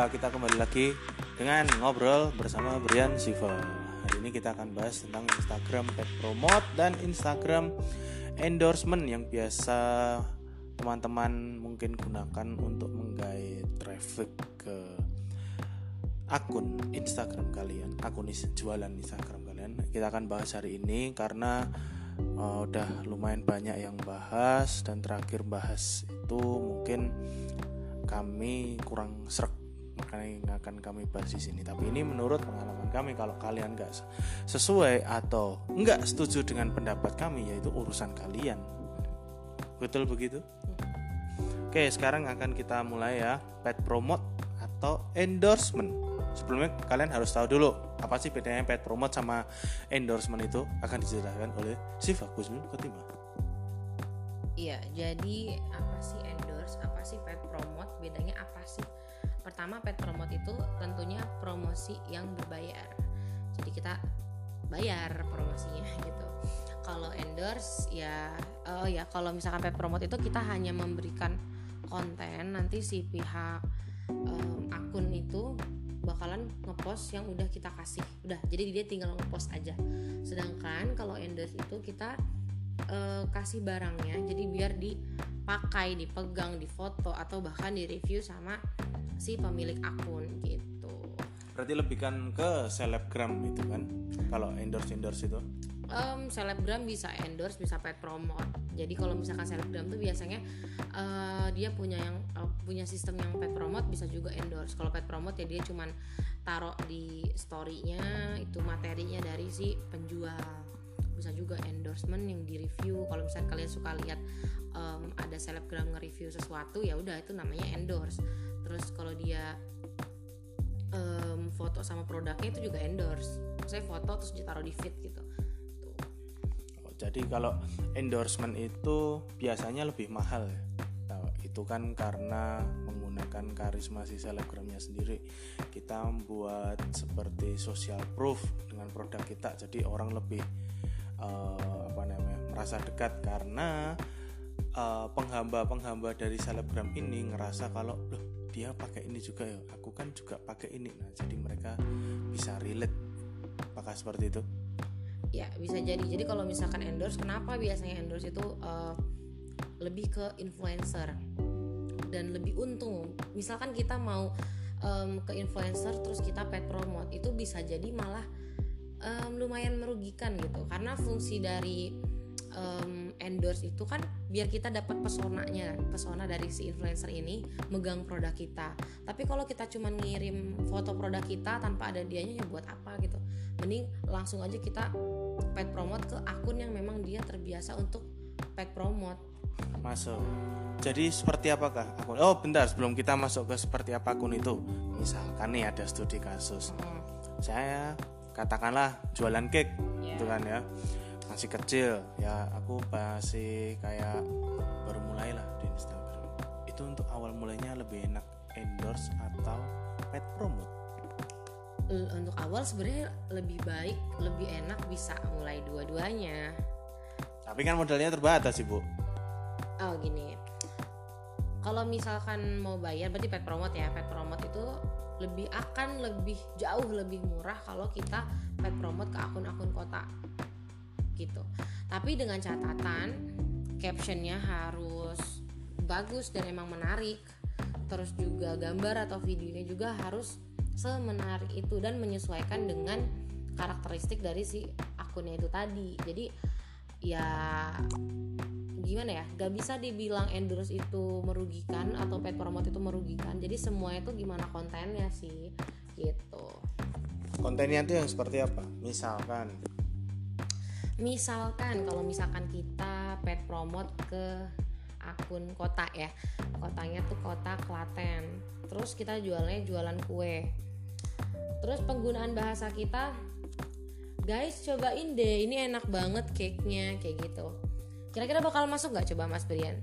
Ya, kita kembali lagi dengan ngobrol bersama Brian Siva. Hari ini kita akan bahas tentang Instagram pet promote dan Instagram endorsement yang biasa teman-teman mungkin gunakan untuk menggait traffic ke akun Instagram kalian, akun jualan Instagram kalian. Kita akan bahas hari ini karena uh, udah lumayan banyak yang bahas dan terakhir bahas itu mungkin kami kurang serak makanya akan kami bahas di sini. Tapi ini menurut pengalaman kami kalau kalian nggak sesuai atau nggak setuju dengan pendapat kami yaitu urusan kalian. Betul begitu? Oke, sekarang akan kita mulai ya pet promote atau endorsement. Sebelumnya kalian harus tahu dulu apa sih bedanya pet promote sama endorsement itu akan dijelaskan oleh Siva Kusnul Ketima. Iya, jadi apa sih endorse, apa sih pet promote, bedanya apa sih? Pertama pet promote itu tentunya promosi yang berbayar. Jadi kita bayar promosinya gitu. Kalau endorse ya oh ya kalau misalkan pet promote itu kita hanya memberikan konten nanti si pihak um, akun itu bakalan ngepost yang udah kita kasih udah jadi dia tinggal ngepost aja sedangkan kalau endorse itu kita uh, kasih barangnya jadi biar dipakai dipegang difoto atau bahkan di review sama si pemilik akun gitu. Berarti lebih kan ke selebgram itu kan? Kalau endorse endorse itu? Um, selebgram bisa endorse bisa paid promote. Jadi kalau misalkan selebgram tuh biasanya uh, dia punya yang uh, punya sistem yang paid promote bisa juga endorse. Kalau paid promote ya dia cuman taruh di storynya itu materinya dari si penjual bisa juga endorsement yang di review kalau misalnya kalian suka lihat um, ada selebgram nge-review sesuatu ya udah itu namanya endorse. Terus kalau dia um, foto sama produknya itu juga endorse. Saya foto terus ditaruh di feed gitu. Oh, jadi kalau endorsement itu biasanya lebih mahal ya? Nah, itu kan karena menggunakan karisma si selebgramnya sendiri. Kita membuat seperti social proof dengan produk kita jadi orang lebih uh, apa namanya merasa dekat karena uh, penghamba-penghamba dari selebgram ini ngerasa kalau loh dia pakai ini juga ya aku kan juga pakai ini. Nah jadi mereka bisa relate. Apakah seperti itu? Ya bisa jadi. Jadi kalau misalkan endorse kenapa biasanya endorse itu uh, lebih ke influencer? Dan lebih untung. Misalkan kita mau um, ke influencer terus kita pet promote itu bisa jadi malah um, lumayan merugikan gitu. Karena fungsi dari um, endorse itu kan biar kita dapat pesonanya pesona dari si influencer ini megang produk kita. Tapi kalau kita cuma ngirim foto produk kita tanpa ada dianya ya buat apa gitu? Mending langsung aja kita pet promote ke akun yang memang dia terbiasa untuk pet promote. Masuk. Jadi seperti apakah akun? Oh bentar sebelum kita masuk ke seperti apa akun itu. Misalkan nih ada studi kasus. Hmm. saya katakanlah jualan cake yeah. gitu kan ya. Masih kecil ya aku masih kayak baru mulai lah di Instagram. Itu untuk awal mulainya lebih enak endorse atau pet promote? Untuk awal sebenarnya lebih baik lebih enak bisa mulai dua-duanya. Tapi kan modalnya terbatas sih bu oh gini. Kalau misalkan mau bayar berarti pet promote ya. Pet promote itu lebih akan lebih jauh lebih murah kalau kita pet promote ke akun-akun kota. Gitu. Tapi dengan catatan captionnya harus bagus dan emang menarik. Terus juga gambar atau videonya juga harus semenarik itu dan menyesuaikan dengan karakteristik dari si akunnya itu tadi. Jadi ya gimana ya? Gak bisa dibilang endorse itu merugikan atau paid promote itu merugikan. Jadi semua itu gimana kontennya sih? Gitu. Kontennya itu yang seperti apa? Misalkan. Misalkan kalau misalkan kita paid promote ke akun kota ya. Kotanya tuh kota Klaten. Terus kita jualnya jualan kue. Terus penggunaan bahasa kita guys cobain deh ini enak banget cake nya kayak gitu Kira-kira bakal masuk nggak coba Mas Brian?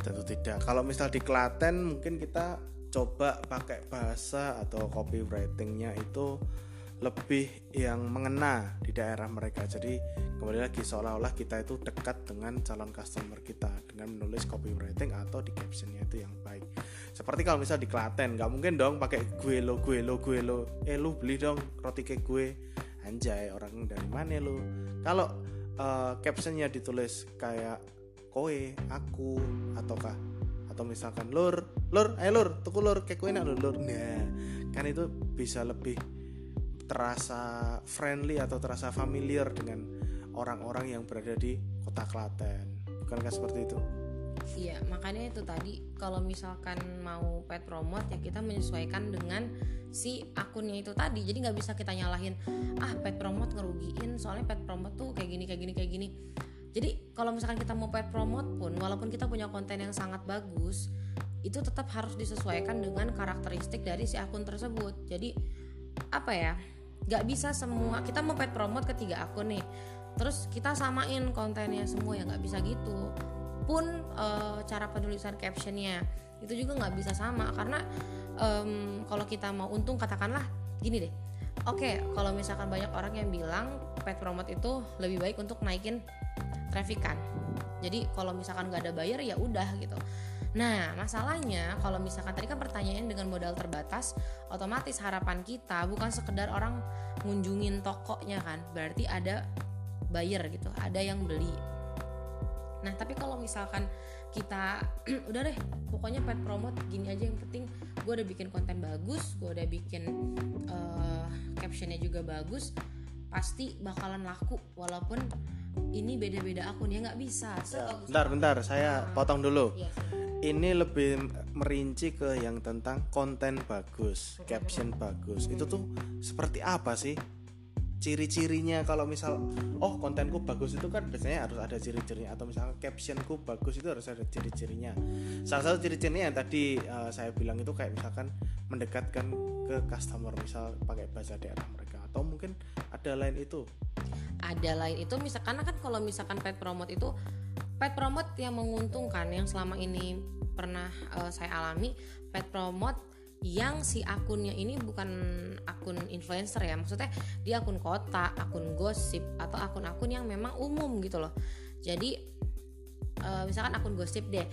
Tentu tidak. Kalau misal di Klaten mungkin kita coba pakai bahasa atau copywritingnya itu lebih yang mengena di daerah mereka. Jadi kembali lagi seolah-olah kita itu dekat dengan calon customer kita dengan menulis copywriting atau di captionnya itu yang baik. Seperti kalau misal di Klaten nggak mungkin dong pakai gue lo gue lo gue lo. Eh lu beli dong roti cake gue. Anjay orang dari mana lo kalau uh, captionnya ditulis kayak koe aku ataukah atau misalkan lur lur ayo lur tuku lur cake gue enak lur lur. Nah kan itu bisa lebih terasa friendly atau terasa familiar dengan orang-orang yang berada di kota Klaten. Bukankah seperti itu Iya, makanya itu tadi kalau misalkan mau pet promote ya kita menyesuaikan dengan si akunnya itu tadi. Jadi nggak bisa kita nyalahin ah pet promote ngerugiin soalnya pet promote tuh kayak gini kayak gini kayak gini. Jadi kalau misalkan kita mau pet promote pun walaupun kita punya konten yang sangat bagus, itu tetap harus disesuaikan dengan karakteristik dari si akun tersebut. Jadi apa ya? nggak bisa semua kita mau pet promote ke tiga akun nih terus kita samain kontennya semua ya nggak bisa gitu pun e, cara penulisan captionnya. Itu juga nggak bisa sama karena um, kalau kita mau untung katakanlah gini deh. Oke okay, kalau misalkan banyak orang yang bilang pet promote itu lebih baik untuk naikin traffic kan. Jadi kalau misalkan nggak ada bayar ya udah gitu. Nah, masalahnya kalau misalkan tadi kan pertanyaan dengan modal terbatas, otomatis harapan kita bukan sekedar orang ngunjungin tokonya kan, berarti ada buyer gitu, ada yang beli. Nah, tapi kalau misalkan kita udah deh, pokoknya pet promote gini aja yang penting gue udah bikin konten bagus, gue udah bikin uh, captionnya juga bagus, pasti bakalan laku walaupun ini beda-beda akun ya nggak bisa. Ya, bentar, bentar, saya potong dulu. Iya, ini lebih merinci ke yang tentang konten bagus, caption bagus. Itu tuh seperti apa sih? Ciri-cirinya kalau misal oh kontenku bagus itu kan biasanya harus ada ciri-cirinya atau misalnya captionku bagus itu harus ada ciri-cirinya. Salah satu ciri-cirinya yang tadi uh, saya bilang itu kayak misalkan mendekatkan ke customer misal pakai bahasa daerah mereka atau mungkin ada lain itu. Ada lain itu misalkan kan kalau misalkan pet promote itu pet promote yang menguntungkan yang selama ini pernah uh, saya alami pet promote yang si akunnya ini bukan akun influencer ya maksudnya dia akun kota akun gosip atau akun-akun yang memang umum gitu loh. Jadi uh, misalkan akun gosip deh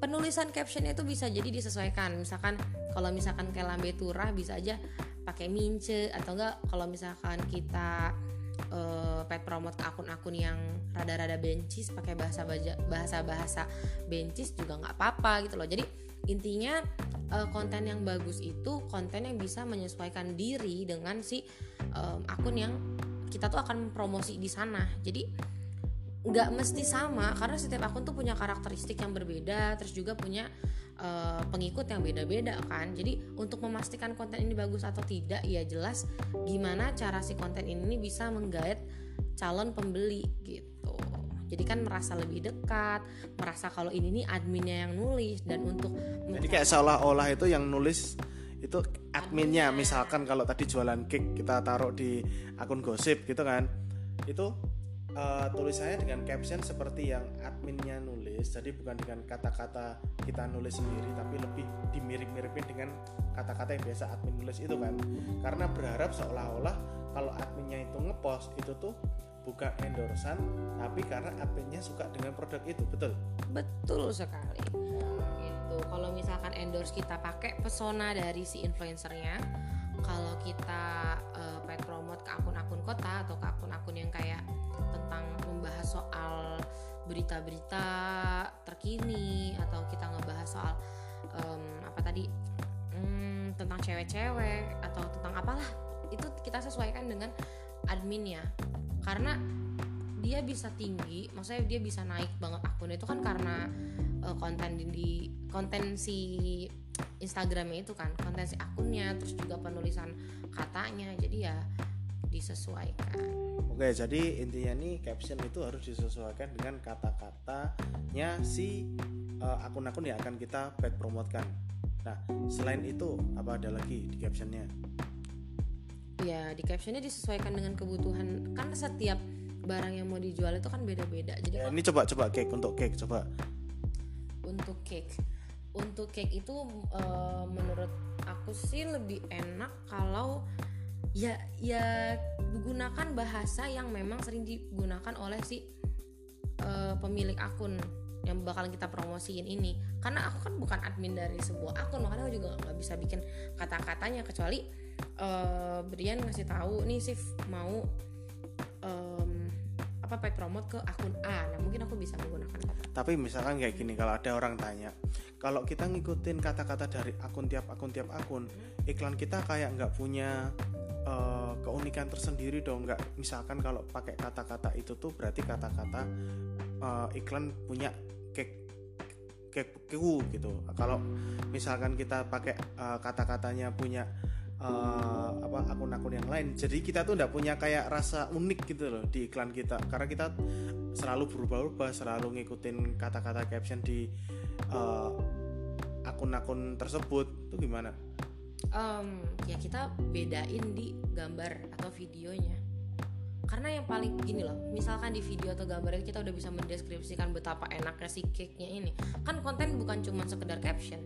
penulisan caption itu bisa jadi disesuaikan. Misalkan kalau misalkan kayak lambe turah bisa aja pakai mince atau enggak kalau misalkan kita uh, pet promote ke akun-akun yang rada-rada bencis pakai bahasa bahasa bahasa bencis juga nggak apa-apa gitu loh. Jadi intinya uh, konten yang bagus itu konten yang bisa menyesuaikan diri dengan si um, akun yang kita tuh akan promosi di sana. Jadi nggak mesti sama karena setiap akun tuh punya karakteristik yang berbeda terus juga punya uh, pengikut yang beda-beda kan. Jadi untuk memastikan konten ini bagus atau tidak ya jelas gimana cara si konten ini bisa menggait calon pembeli gitu jadi kan merasa lebih dekat merasa kalau ini nih adminnya yang nulis dan untuk jadi kayak seolah-olah itu yang nulis itu adminnya. Misalkan kalau tadi jualan cake kita taruh di akun gosip gitu kan itu uh, tulisannya dengan caption seperti yang adminnya nulis. Jadi bukan dengan kata-kata kita nulis sendiri tapi lebih dimirip-miripin dengan kata-kata yang biasa admin nulis itu kan. Karena berharap seolah-olah kalau adminnya itu ngepost itu tuh bukan endorsan tapi karena adminnya suka dengan produk itu betul? Betul sekali. Gitu. Kalau misalkan endorse kita pakai pesona dari si influencernya kalau kita uh, paid promote ke akun-akun kota atau ke akun-akun yang kayak tentang membahas soal berita-berita terkini atau kita ngebahas soal um, apa tadi um, tentang cewek-cewek atau tentang apalah itu kita sesuaikan dengan adminnya karena dia bisa tinggi maksudnya dia bisa naik banget akun itu kan karena uh, konten di, di konten si Instagramnya itu kan konten si akunnya terus juga penulisan katanya jadi ya disesuaikan. Oke, jadi intinya nih caption itu harus disesuaikan dengan kata-katanya si uh, akun-akun yang akan kita paid promotekan. Nah, selain itu apa ada lagi di captionnya? Ya, di captionnya disesuaikan dengan kebutuhan. Kan setiap barang yang mau dijual itu kan beda-beda. Jadi ya, ini coba coba cake untuk cake coba. Untuk cake, untuk cake itu uh, menurut aku sih lebih enak kalau ya ya gunakan bahasa yang memang sering digunakan oleh si uh, pemilik akun yang bakalan kita promosiin ini karena aku kan bukan admin dari sebuah akun makanya aku juga nggak bisa bikin kata-katanya. Kecuali uh, Brian ngasih tahu nih Sif mau um, apa paid promote ke akun A. Nah mungkin aku bisa menggunakan tapi misalkan kayak gini kalau ada orang tanya kalau kita ngikutin kata-kata dari akun tiap akun tiap akun iklan kita kayak nggak punya uh, keunikan tersendiri dong nggak? Misalkan kalau pakai kata-kata itu tuh berarti kata-kata uh, iklan punya keku gitu. Kalau misalkan kita pakai uh, kata-katanya punya uh, apa akun-akun yang lain jadi kita tuh nggak punya kayak rasa unik gitu loh di iklan kita. Karena kita selalu berubah-ubah selalu ngikutin kata-kata caption di akun-akun uh, tersebut. Tuh gimana? Um, ya kita bedain di gambar atau videonya karena yang paling gini loh misalkan di video atau gambar itu kita udah bisa mendeskripsikan betapa enaknya si cake nya ini. Kan konten bukan cuma sekedar caption.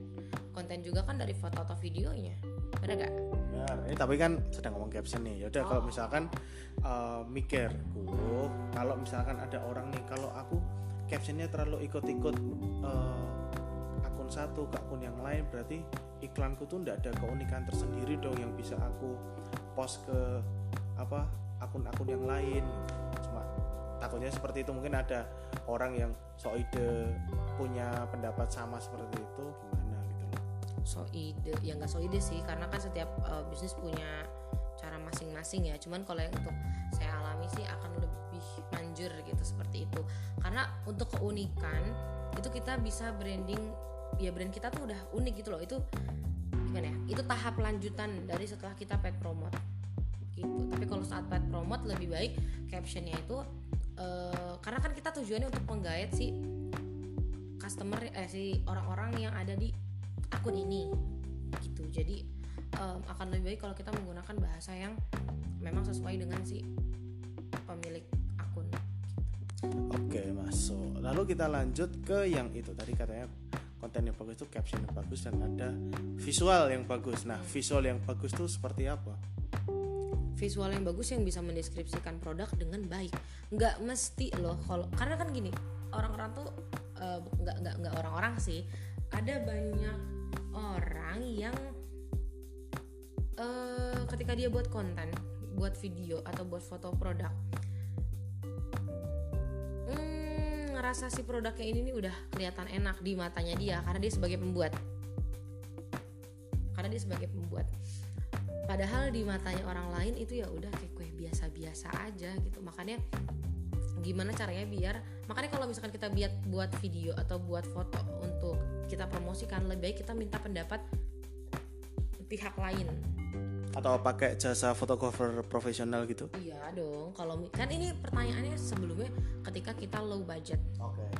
Konten juga kan dari foto atau videonya. Benar gak? benar. Ini tapi kan sedang ngomong caption nih. Yaudah oh. kalau misalkan uh, mikir uh, kalau misalkan ada orang nih kalau aku captionnya terlalu ikut-ikut uh, akun satu ke akun yang lain berarti iklanku tuh ndak ada keunikan tersendiri dong yang bisa aku post ke apa akun-akun yang lain. Cuma takutnya seperti itu mungkin ada orang yang so ide punya pendapat sama seperti itu gimana gitu loh. So ide ya nggak so ide sih karena kan setiap uh, bisnis punya cara masing-masing ya. Cuman kalau yang untuk saya alami sih akan lebih manjur gitu seperti itu. Karena untuk keunikan itu kita bisa branding ya brand kita tuh udah unik gitu loh. Itu gimana ya? Itu tahap lanjutan dari setelah kita paid promote gitu. Tapi kalau saat paid promote lebih baik captionnya itu uh, karena kan kita tujuannya untuk menggait si customer eh si orang-orang yang ada di akun ini gitu. Jadi um, akan lebih baik kalau kita menggunakan bahasa yang memang sesuai dengan si pemilik akun. Oke masuk. Lalu kita lanjut ke yang itu. Tadi katanya konten yang bagus itu caption yang bagus dan ada visual yang bagus. Nah visual yang bagus itu seperti apa visual yang bagus yang bisa mendeskripsikan produk dengan baik. Nggak mesti loh kalau karena kan gini orang-orang tuh uh, nggak nggak orang-orang sih. Ada banyak orang yang uh, ketika dia buat konten buat video atau buat foto produk hmm, ngerasa si produknya ini nih udah kelihatan enak di matanya dia karena dia sebagai pembuat. Karena dia sebagai pembuat padahal di matanya orang lain itu ya udah kayak kue biasa-biasa aja gitu. Makanya gimana caranya biar makanya kalau misalkan kita buat buat video atau buat foto untuk kita promosikan lebih baik kita minta pendapat pihak lain. Atau pakai jasa fotografer profesional gitu? Iya dong kalau kan ini pertanyaannya sebelumnya ketika kita low budget. Oke. Okay.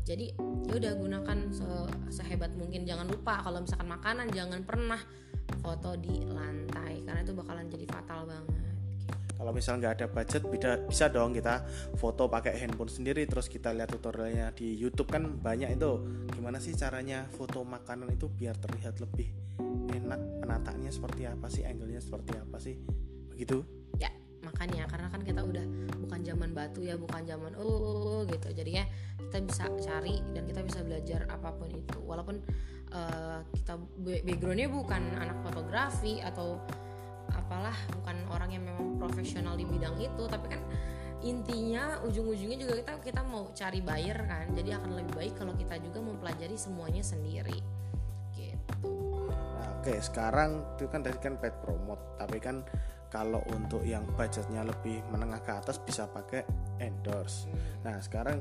jadi ya udah gunakan se sehebat mungkin. Jangan lupa kalau misalkan makanan jangan pernah foto di lantai karena itu bakalan jadi fatal banget. Kalau misal nggak ada budget bisa bisa dong kita foto pakai handphone sendiri terus kita lihat tutorialnya di YouTube. Kan banyak itu. Gimana sih caranya foto makanan itu biar terlihat lebih enak? Penataannya seperti apa sih? Angle-nya seperti apa sih? Begitu? Ya makanya. Karena kan kita udah bukan zaman batu ya bukan zaman oh gitu. Jadi ya kita bisa cari dan kita bisa belajar apa pun itu. Walaupun uh, kita backgroundnya bukan anak fotografi atau apalah bukan orang yang memang profesional di bidang itu tapi kan intinya ujung-ujungnya juga kita kita mau cari buyer kan jadi akan lebih baik kalau kita juga mempelajari semuanya sendiri. Gitu. Nah, oke sekarang itu kan tadi kan paid promote tapi kan kalau untuk yang budgetnya lebih menengah ke atas bisa pakai endorse. Hmm. nah sekarang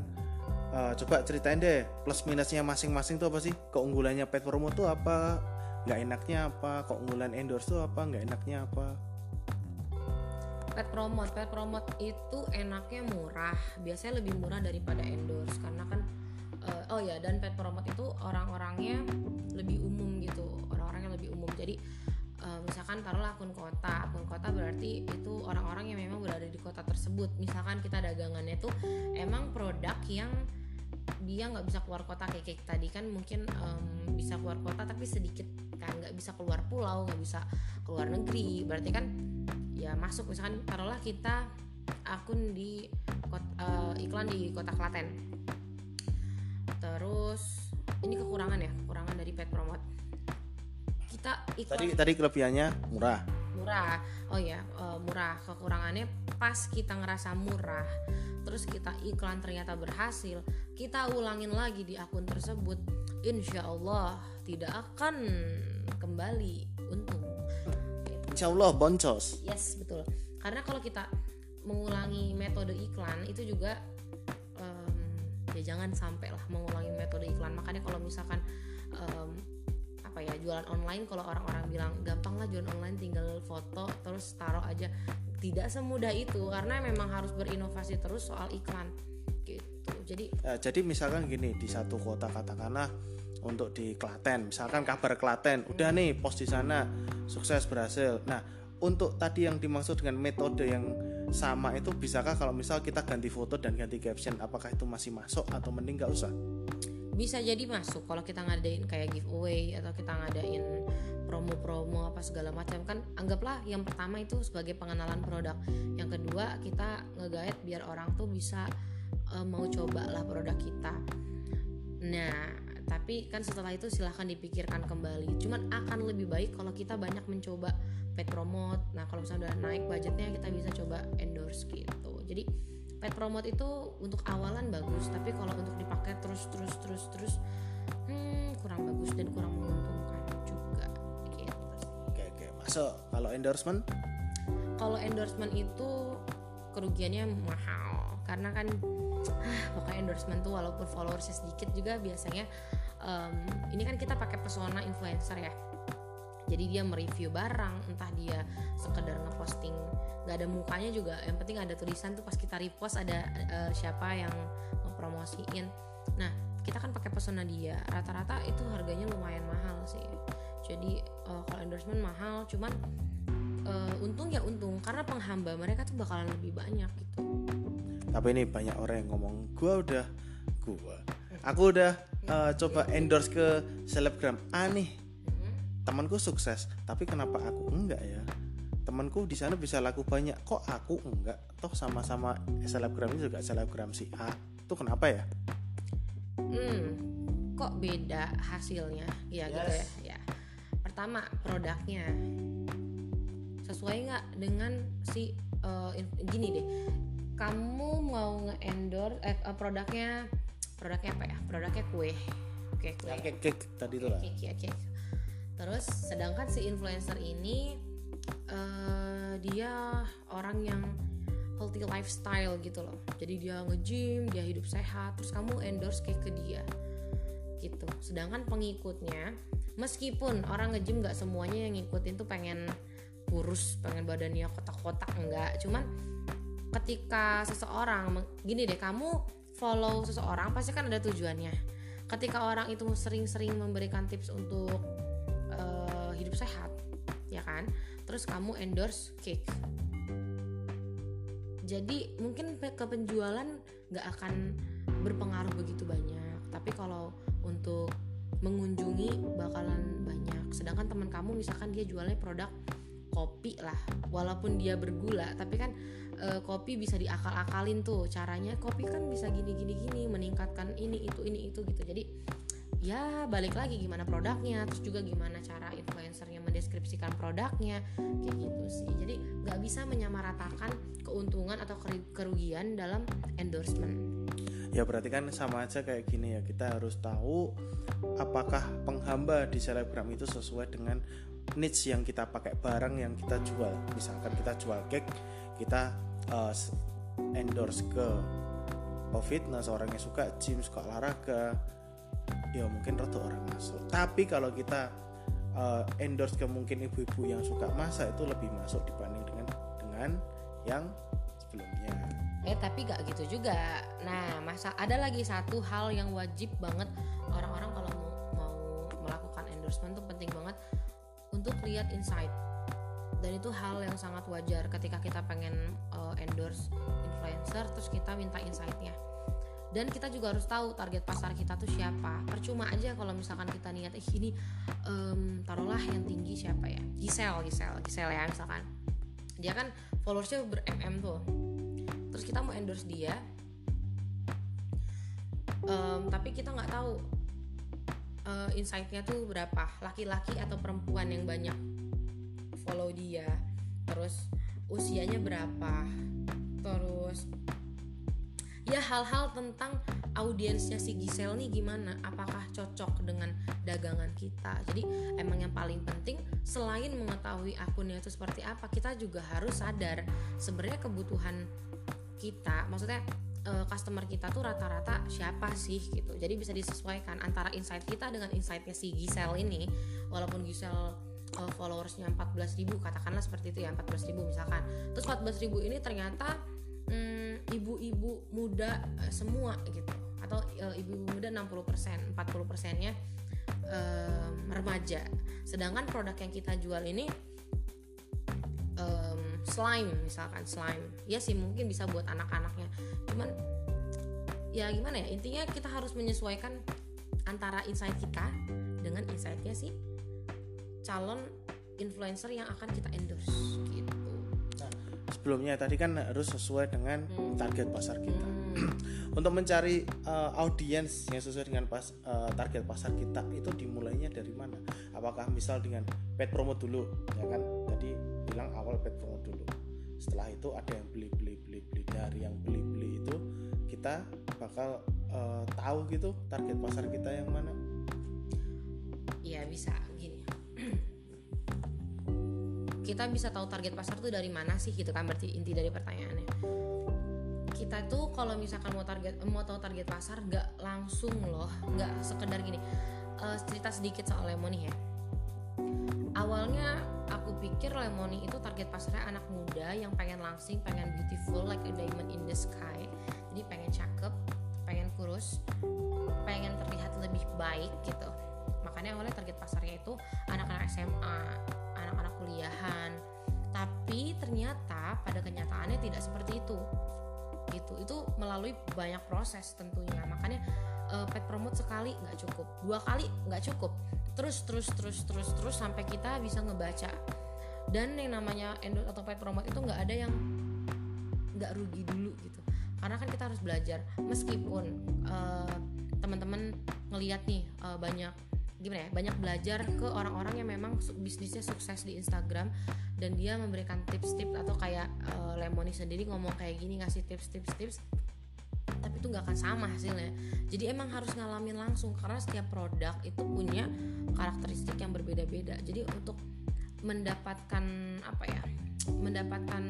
uh, coba ceritain deh plus minusnya masing-masing tuh apa sih? Keunggulannya pet promo tuh apa? Nggak enaknya apa? Keunggulan endorse tuh apa? Nggak enaknya apa? Pet promote pet promote itu enaknya murah. Biasanya lebih murah daripada endorse. Karena kan uh, oh ya dan pet promote itu orang-orangnya lebih umum gitu. Orang-orang yang lebih umum. Jadi uh, misalkan taruhlah akun kota. Akun kota berarti itu orang-orang yang memang berada di kota tersebut. Misalkan kita dagangannya tuh emang produk yang dia nggak bisa keluar kota kayak, kayak tadi kan mungkin um, bisa keluar kota tapi sedikit kan nggak bisa keluar pulau nggak bisa keluar negeri. Berarti kan ya masuk misalkan taruhlah kita akun di uh, iklan di kota Klaten. Terus ini kekurangan ya kekurangan dari pet promote. Kita iklan tadi tadi kelebihannya murah. Murah. Oh ya uh, murah. Kekurangannya pas kita ngerasa murah terus kita iklan ternyata berhasil kita ulangin lagi di akun tersebut insya Allah tidak akan kembali untung. Insya Allah boncos. Yes betul. Karena kalau kita mengulangi metode iklan itu juga um, ya jangan sampai lah mengulangi metode iklan. Makanya kalau misalkan um, apa ya jualan online kalau orang-orang bilang gampang lah jualan online tinggal foto terus taruh aja tidak semudah itu karena memang harus berinovasi terus soal iklan gitu. Jadi ya, jadi misalkan gini di satu kota katakanlah untuk di Klaten misalkan kabar Klaten udah nih post di sana sukses berhasil. Nah untuk tadi yang dimaksud dengan metode yang sama itu bisakah kalau misal kita ganti foto dan ganti caption apakah itu masih masuk atau mending nggak usah bisa jadi masuk kalau kita ngadain kayak giveaway atau kita ngadain promo-promo apa segala macam. Kan anggaplah yang pertama itu sebagai pengenalan produk. Yang kedua kita ngegait biar orang tuh bisa uh, mau coba lah produk kita. Nah tapi kan setelah itu silahkan dipikirkan kembali. Cuman akan lebih baik kalau kita banyak mencoba pet promote. Nah kalau misalnya udah naik budgetnya kita bisa coba endorse gitu. Jadi pet promote itu untuk awalan bagus tapi kalau untuk dipakai terus terus terus terus hmm, kurang bagus dan kurang menguntungkan juga gitu oke oke. Masuk kalau endorsement? Kalau endorsement itu kerugiannya mahal karena kan ah, pokoknya endorsement tuh walaupun followersnya sedikit juga biasanya um, ini kan kita pakai pesona influencer ya jadi dia mereview barang entah dia sekedar ngeposting nggak ada mukanya juga. Yang penting ada tulisan tuh pas kita repost ada uh, siapa yang ngepromosiin. Nah kita kan pakai pesona dia. Rata-rata itu harganya lumayan mahal sih. Jadi uh, kalau endorsement mahal cuman uh, untung ya untung. Karena penghamba mereka tuh bakalan lebih banyak gitu. Tapi ini? Banyak orang yang ngomong gua udah gua. Aku udah uh, coba endorse ke selebgram. Aneh temanku sukses tapi kenapa aku enggak ya? Temanku di sana bisa laku banyak kok aku enggak? Toh sama-sama selebgram juga selebgram si A. Itu kenapa ya? Hmm kok beda hasilnya? Ya yes. gitu ya ya. Pertama produknya. Sesuai nggak dengan si uh, gini deh. Kamu mau nge-endorse eh, produknya produknya apa ya? Produknya kue. Oke kue. Ya, cake, cake tadi tuh lah. Cake, ya, cake terus sedangkan si influencer ini uh, dia orang yang healthy lifestyle gitu loh. Jadi dia nge-gym dia hidup sehat terus kamu endorse kayak ke dia gitu. Sedangkan pengikutnya meskipun orang nge-gym nggak semuanya yang ngikutin tuh pengen kurus pengen badannya kotak-kotak enggak cuman ketika seseorang gini deh kamu follow seseorang pasti kan ada tujuannya. Ketika orang itu sering-sering memberikan tips untuk hidup sehat ya kan? Terus kamu endorse cake. Jadi mungkin ke penjualan nggak akan berpengaruh begitu banyak. Tapi kalau untuk mengunjungi bakalan banyak. Sedangkan teman kamu misalkan dia jualnya produk kopi lah walaupun dia bergula. Tapi kan e, kopi bisa diakal-akalin tuh. Caranya kopi kan bisa gini gini gini meningkatkan ini itu ini itu gitu. Jadi ya balik lagi gimana produknya terus juga gimana cara influencernya mendeskripsikan produknya kayak gitu sih. Jadi nggak bisa menyamaratakan keuntungan atau kerugian dalam endorsement. Ya berarti kan sama aja kayak gini ya kita harus tahu apakah penghamba di selebgram itu sesuai dengan niche yang kita pakai barang yang kita jual. Misalkan kita jual cake kita uh, endorse ke fitness orang yang suka gym suka olahraga ya mungkin rata orang masuk. Tapi kalau kita uh, endorse ke mungkin ibu-ibu yang suka masak itu lebih masuk dibanding dengan dengan yang sebelumnya. Eh tapi gak gitu juga. Nah masa ada lagi satu hal yang wajib banget orang-orang kalau mau mau melakukan endorsement tuh penting banget untuk lihat insight. Dan itu hal yang sangat wajar ketika kita pengen uh, endorse influencer terus kita minta insightnya dan kita juga harus tahu target pasar kita tuh siapa. Percuma aja kalau misalkan kita niat eh ini um, taruhlah yang tinggi siapa ya? Gisel Gisel Gisel ya misalkan. Dia kan followersnya ber mm tuh. Terus kita mau endorse dia um, tapi kita nggak tahu uh, insightnya tuh berapa. Laki-laki atau perempuan yang banyak follow dia. Terus usianya berapa. Terus ya hal-hal tentang audiensnya si Gisel nih gimana? Apakah cocok dengan dagangan kita? Jadi emang yang paling penting selain mengetahui akunnya itu seperti apa kita juga harus sadar sebenarnya kebutuhan kita. Maksudnya uh, customer kita tuh rata-rata siapa sih gitu. Jadi bisa disesuaikan antara insight kita dengan insightnya si Gisel ini. Walaupun Gisel uh, followersnya 14.000 katakanlah seperti itu ya 14.000 misalkan. Terus 14.000 ini ternyata mm, ibu-ibu hmm, muda uh, semua gitu. Atau uh, ibu-ibu muda 60% 40 persennya uh, remaja. Sedangkan produk yang kita jual ini um, slime misalkan slime. Ya sih mungkin bisa buat anak-anaknya. Cuman ya gimana ya intinya kita harus menyesuaikan antara insight kita dengan insightnya sih calon influencer yang akan kita endorse gitu. Sebelumnya tadi kan harus sesuai dengan hmm. target pasar kita. Hmm. Untuk mencari uh, audiens yang sesuai dengan pas, uh, target pasar kita itu dimulainya dari mana? Apakah misal dengan pet promo dulu, ya kan? Jadi bilang awal pet promo dulu. Setelah itu ada yang beli beli beli beli dari yang beli beli itu kita bakal uh, tahu gitu target pasar kita yang mana? Iya bisa kita bisa tahu target pasar tuh dari mana sih gitu kan berarti inti dari pertanyaannya. Kita tuh kalau misalkan mau target mau tahu target pasar nggak langsung loh nggak sekedar gini. Uh, cerita sedikit soal Lemoni ya. Awalnya aku pikir Lemoni itu target pasarnya anak muda yang pengen langsing pengen beautiful like a diamond in the sky. Jadi pengen cakep pengen kurus pengen terlihat lebih baik gitu. Makanya awalnya target pasarnya itu anak-anak SMA anak-anak kuliahan. Tapi ternyata pada kenyataannya tidak seperti itu. Gitu. Itu melalui banyak proses tentunya. Makanya uh, pet promote sekali nggak cukup. Dua kali nggak cukup. Terus terus terus terus terus sampai kita bisa ngebaca. Dan yang namanya endorse atau pet promote itu nggak ada yang nggak rugi dulu gitu. Karena kan kita harus belajar. Meskipun uh, teman-teman ngelihat nih uh, banyak gimana ya banyak belajar ke orang-orang yang memang bisnisnya sukses di Instagram dan dia memberikan tips-tips atau kayak uh, Lemoni sendiri ngomong kayak gini ngasih tips-tips-tips tapi itu nggak akan sama hasilnya. Jadi emang harus ngalamin langsung karena setiap produk itu punya karakteristik yang berbeda-beda. Jadi untuk mendapatkan apa ya mendapatkan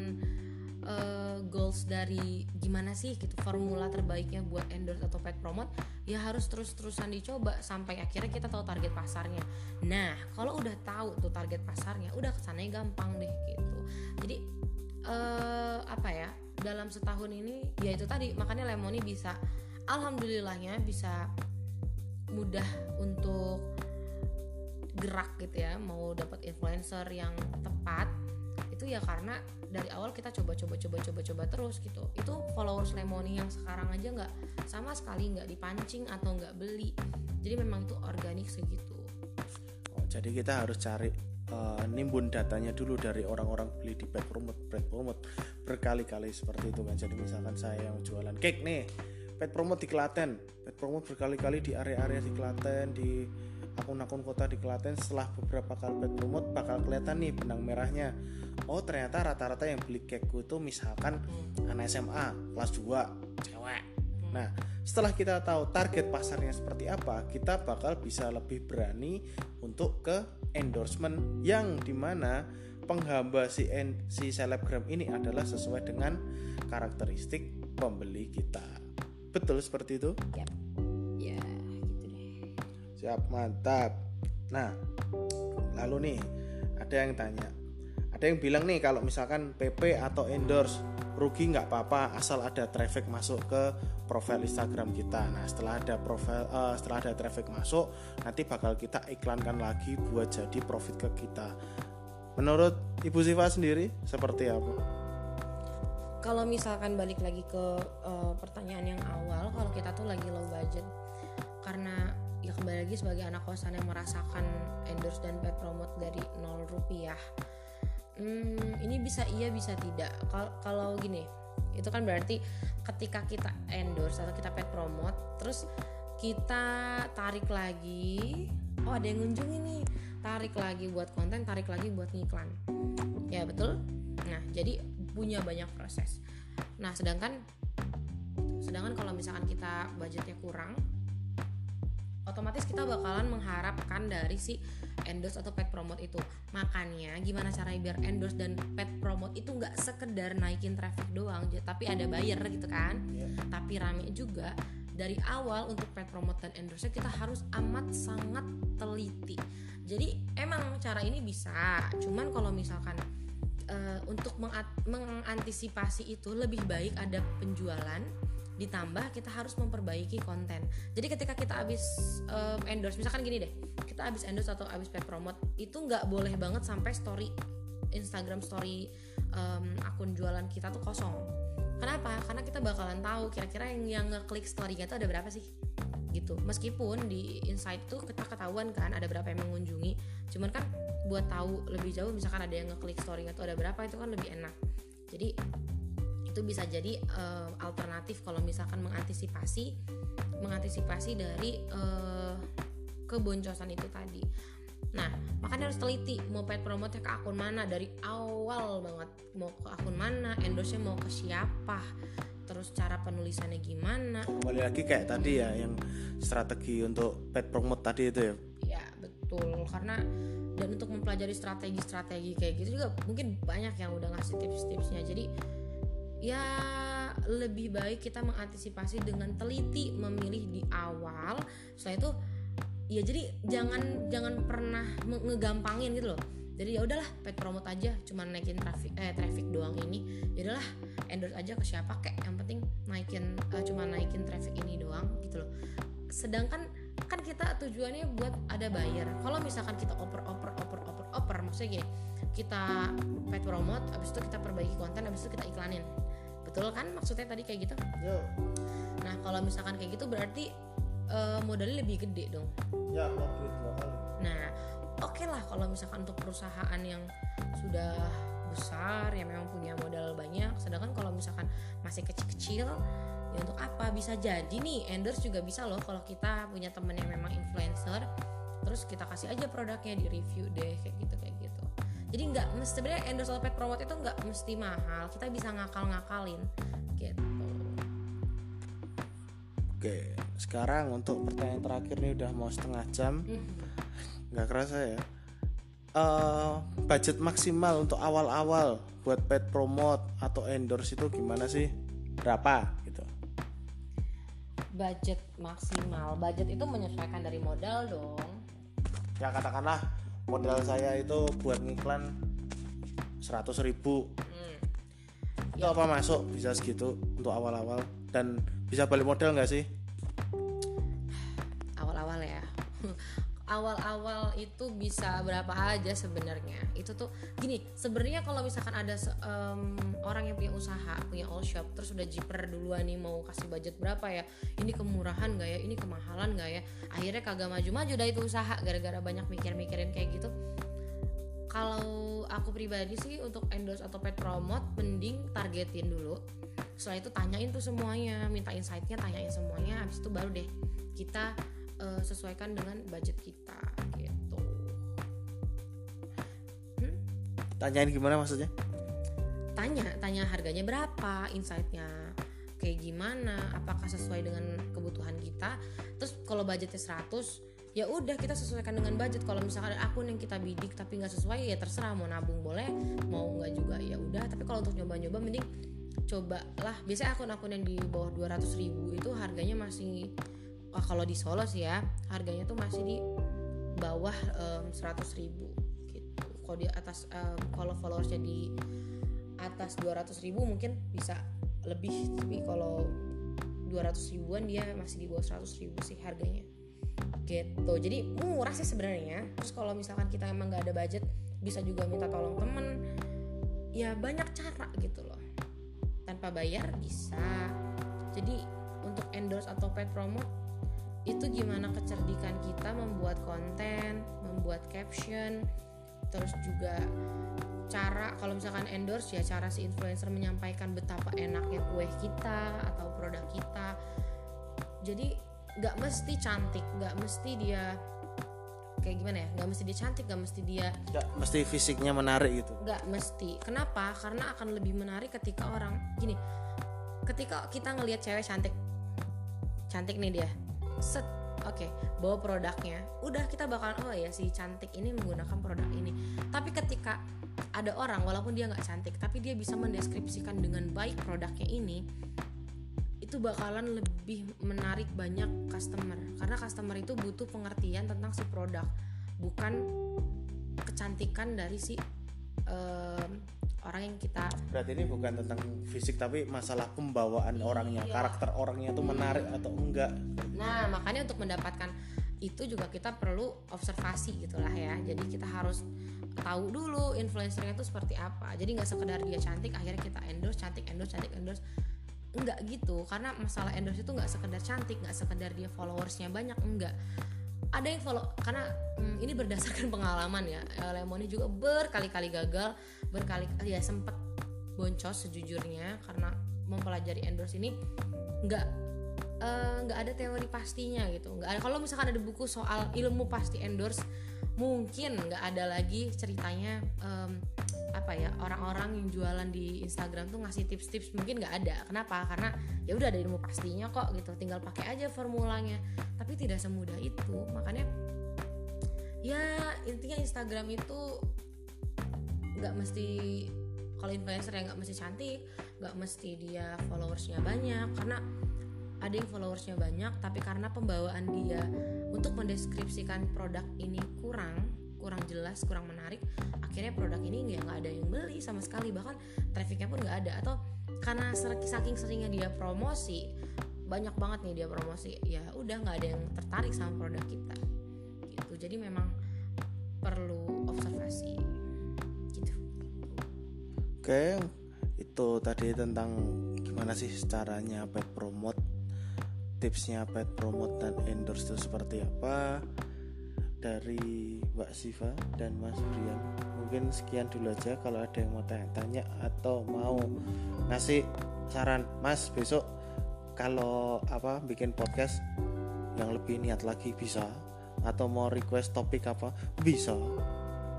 uh, goals dari gimana sih gitu formula terbaiknya buat endorse atau paid promote ya harus terus-terusan dicoba sampai akhirnya kita tahu target pasarnya. Nah, kalau udah tahu tuh target pasarnya, udah ke sananya gampang deh gitu. Jadi uh, apa ya? Dalam setahun ini ya itu tadi makanya Lemoni bisa alhamdulillahnya bisa mudah untuk gerak gitu ya mau dapat influencer yang tepat itu ya karena dari awal kita coba coba coba coba coba terus gitu. Itu followers Lemoni yang sekarang aja nggak sama sekali nggak dipancing atau nggak beli. Jadi memang itu organik segitu oh, jadi kita harus cari uh, nimbun datanya dulu dari orang-orang beli di pet promote pet promote berkali-kali seperti itu kan. Jadi misalkan saya yang jualan cake nih pet promote di Klaten. Pet promote berkali-kali di area-area di Klaten di akun-akun kota di Klaten setelah beberapa kali promote bakal kelihatan nih benang merahnya. Oh ternyata rata-rata yang beli cakeku itu misalkan anak SMA kelas 2 cewek. Nah setelah kita tahu target pasarnya seperti apa kita bakal bisa lebih berani untuk ke endorsement yang di mana penghamba si, si selebgram ini adalah sesuai dengan karakteristik pembeli kita. Betul seperti itu? Deh siap mantap nah lalu nih ada yang tanya ada yang bilang nih kalau misalkan PP atau endorse rugi nggak apa-apa asal ada traffic masuk ke profil Instagram kita. Nah setelah ada profil uh, setelah ada traffic masuk nanti bakal kita iklankan lagi buat jadi profit ke kita. Menurut Ibu Siva sendiri seperti apa? Kalau misalkan balik lagi ke uh, pertanyaan yang awal, kalau kita tuh lagi low budget karena ya kembali lagi sebagai anak kosan yang merasakan endorse dan paid promote dari nol rupiah. Hmm, ini bisa iya bisa tidak. Kal- kalau gini itu kan berarti ketika kita endorse atau kita pet promote terus kita tarik lagi oh ada yang ngunjungi nih tarik lagi buat konten tarik lagi buat ngiklan. Ya betul? Nah jadi punya banyak proses. Nah sedangkan sedangkan kalau misalkan kita budgetnya kurang otomatis kita bakalan mengharapkan dari si endorse atau pet promote itu. Makanya gimana caranya biar endorse dan pet promote itu nggak sekedar naikin traffic doang tapi ada buyer gitu kan. Tapi rame juga dari awal untuk pet promote dan endorse kita harus amat sangat teliti. Jadi emang cara ini bisa cuman kalau misalkan eh, untuk mengantisipasi itu lebih baik ada penjualan ditambah kita harus memperbaiki konten. Jadi ketika kita habis em, endorse misalkan gini deh kita habis endorse atau habis pet promote itu nggak boleh banget sampai story Instagram story em, akun jualan kita tuh kosong. Kenapa? Karena kita bakalan tahu kira-kira yang yang ngeklik storynya itu ada berapa sih? Gitu. Meskipun di insight tuh kita ketahuan kan ada berapa yang mengunjungi cuman kan buat tahu lebih jauh misalkan ada yang ngeklik storynya tuh ada berapa itu kan lebih enak. Jadi itu bisa jadi eh, alternatif kalau misalkan mengantisipasi mengantisipasi dari eh, keboncosan itu tadi. Nah makanya harus teliti mau pet promote ke akun mana dari awal banget. Mau ke akun mana endorse mau ke siapa terus cara penulisannya gimana. Kembali lagi kayak tadi ya yang strategi untuk pet promote tadi itu ya. Ya betul. Karena dan untuk mempelajari strategi-strategi kayak gitu juga mungkin banyak yang udah ngasih tips-tipsnya. Jadi ya lebih baik kita mengantisipasi dengan teliti memilih di awal. Setelah itu ya jadi jangan jangan pernah ngegampangin gitu loh. Jadi ya udahlah pet promote aja cuman naikin traffic eh traffic doang ini. Ya udahlah endorse aja ke siapa kayak yang penting naikin eh, cuma naikin traffic ini doang gitu loh. Sedangkan kan kita tujuannya buat ada buyer. Kalau misalkan kita oper oper oper oper oper maksudnya gini kita pet promote abis itu kita perbaiki konten abis itu kita iklanin betul kan? Maksudnya tadi kayak gitu? Nah kalau misalkan kayak gitu berarti eh, modalnya lebih gede dong? Ya mau duit dua kali Nah, oke lah kalau misalkan untuk perusahaan yang sudah besar yang memang punya modal banyak, sedangkan kalau misalkan masih kecil-kecil, ya untuk apa? Bisa jadi nih endorse juga bisa loh kalau kita punya temen yang memang influencer, terus kita kasih aja produknya di review deh kayak gitu kayak gitu. Jadi nggak sebenarnya endorse atau pet promote itu nggak mesti mahal, kita bisa ngakal-ngakalin gitu. oke sekarang untuk pertanyaan terakhir nih udah mau setengah jam. Nggak kerasa ya. Eh, budget maksimal untuk awal-awal buat pet promote atau endorse itu gimana sih? Berapa gitu? Budget maksimal, budget itu menyesuaikan dari modal dong. ya katakanlah modal saya itu buat ngiklan 100.000 ribu. Hmm. itu apa masuk? Bisa segitu untuk awal-awal. Dan bisa balik modal nggak sih awal-awal itu bisa berapa aja sebenarnya. Itu tuh gini sebenarnya kalau misalkan ada em, orang yang punya usaha punya all shop terus udah jiper duluan nih mau kasih budget berapa ya ini kemurahan gak ya ini kemahalan gak ya akhirnya kagak maju-maju dah itu usaha gara-gara banyak mikir-mikirin kayak gitu. Kalau aku pribadi sih untuk endorse atau pet promote mending targetin dulu. Setelah itu tanyain tuh semuanya minta insightnya tanyain semuanya habis itu baru deh kita eh, sesuaikan dengan budget kita gitu. Tanyain gimana maksudnya? Tanya tanya harganya berapa insightnya kayak gimana apakah sesuai dengan kebutuhan kita. Terus kalau budgetnya 100 ya udah kita sesuaikan dengan budget. Kalau misalkan ada akun yang kita bidik tapi nggak sesuai ya terserah mau nabung boleh mau nggak juga ya udah. Tapi kalau untuk nyoba-nyoba mending cobalah. Biasanya akun-akun yang di bawah 200 ribu itu harganya masih wah, kalau di Solo sih ya harganya tuh masih di bawah em, 100 ribu gitu. Kalau di atas em, kalau followersnya di atas 200 ribu mungkin bisa lebih tapi kalau 200 ribuan dia masih di bawah 100 ribu sih harganya. Gitu. Jadi murah sih sebenarnya. Terus kalau misalkan kita emang nggak ada budget bisa juga minta tolong temen. Ya banyak cara gitu loh. Tanpa bayar bisa. Jadi untuk endorse atau paid promote itu gimana kecerdikan kita membuat konten membuat caption terus juga cara kalau misalkan endorse ya cara si influencer menyampaikan betapa enaknya kue kita atau produk kita. Jadi nggak mesti cantik nggak mesti dia kayak gimana ya nggak mesti dia cantik nggak mesti dia nggak mesti fisiknya menarik gitu. Nggak mesti. Kenapa? Karena akan lebih menarik ketika orang gini ketika kita ngelihat cewek cantik. Cantik nih dia set. Oke okay, bawa produknya. Udah kita bakalan oh ya si cantik ini menggunakan produk ini. Tapi ketika ada orang walaupun dia nggak cantik tapi dia bisa mendeskripsikan dengan baik produknya ini itu bakalan lebih menarik banyak customer. Karena customer itu butuh pengertian tentang si produk bukan kecantikan dari si um, orang yang kita berarti ini bukan tentang fisik tapi masalah pembawaan orangnya Iya. karakter orangnya itu menarik atau enggak Nah, makanya untuk mendapatkan itu juga kita perlu observasi gitulah ya. Jadi kita harus tahu dulu influencernya itu seperti apa. Jadi nggak sekedar dia cantik akhirnya kita endorse cantik endorse cantik endorse enggak gitu karena masalah endorse itu nggak sekedar cantik nggak sekedar dia followersnya banyak enggak ada yang follow karena hmm, ini berdasarkan pengalaman ya. Eh, Lemoni juga berkali-kali gagal berkali ya sempet boncos sejujurnya karena mempelajari endorse ini nggak eh, nggak ada teori pastinya gitu. Nggak ada kalau misalkan ada buku soal ilmu pasti endorse mungkin nggak ada lagi ceritanya em, apa ya orang-orang yang jualan di Instagram tuh ngasih tips-tips mungkin nggak ada. Kenapa? Karena ya udah ada ilmu pastinya kok gitu tinggal pakai aja formulanya. Tapi tidak semudah itu makanya ya intinya Instagram itu nggak mesti kalau influencer yang nggak mesti cantik nggak mesti dia followersnya banyak karena ada yang followersnya banyak tapi karena pembawaan dia untuk mendeskripsikan produk ini kurang kurang jelas kurang menarik akhirnya produk ini ya nggak ada yang beli sama sekali. Bahkan trafficnya pun nggak ada. Atau karena saking seringnya dia promosi banyak banget nih dia promosi ya udah nggak ada yang tertarik sama produk kita. Gitu. Jadi memang perlu observasi. Gitu. Oke itu tadi tentang gimana sih caranya paid promote tipsnya paid promote dan endorse itu seperti apa dari Mbak Siva dan Mas Brian. Mungkin sekian dulu aja kalau ada yang mau tanya-tanya atau mau ngasih saran Mas besok kalau apa bikin podcast yang lebih niat lagi bisa atau mau request topik apa bisa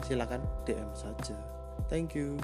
silakan DM saja. Thank you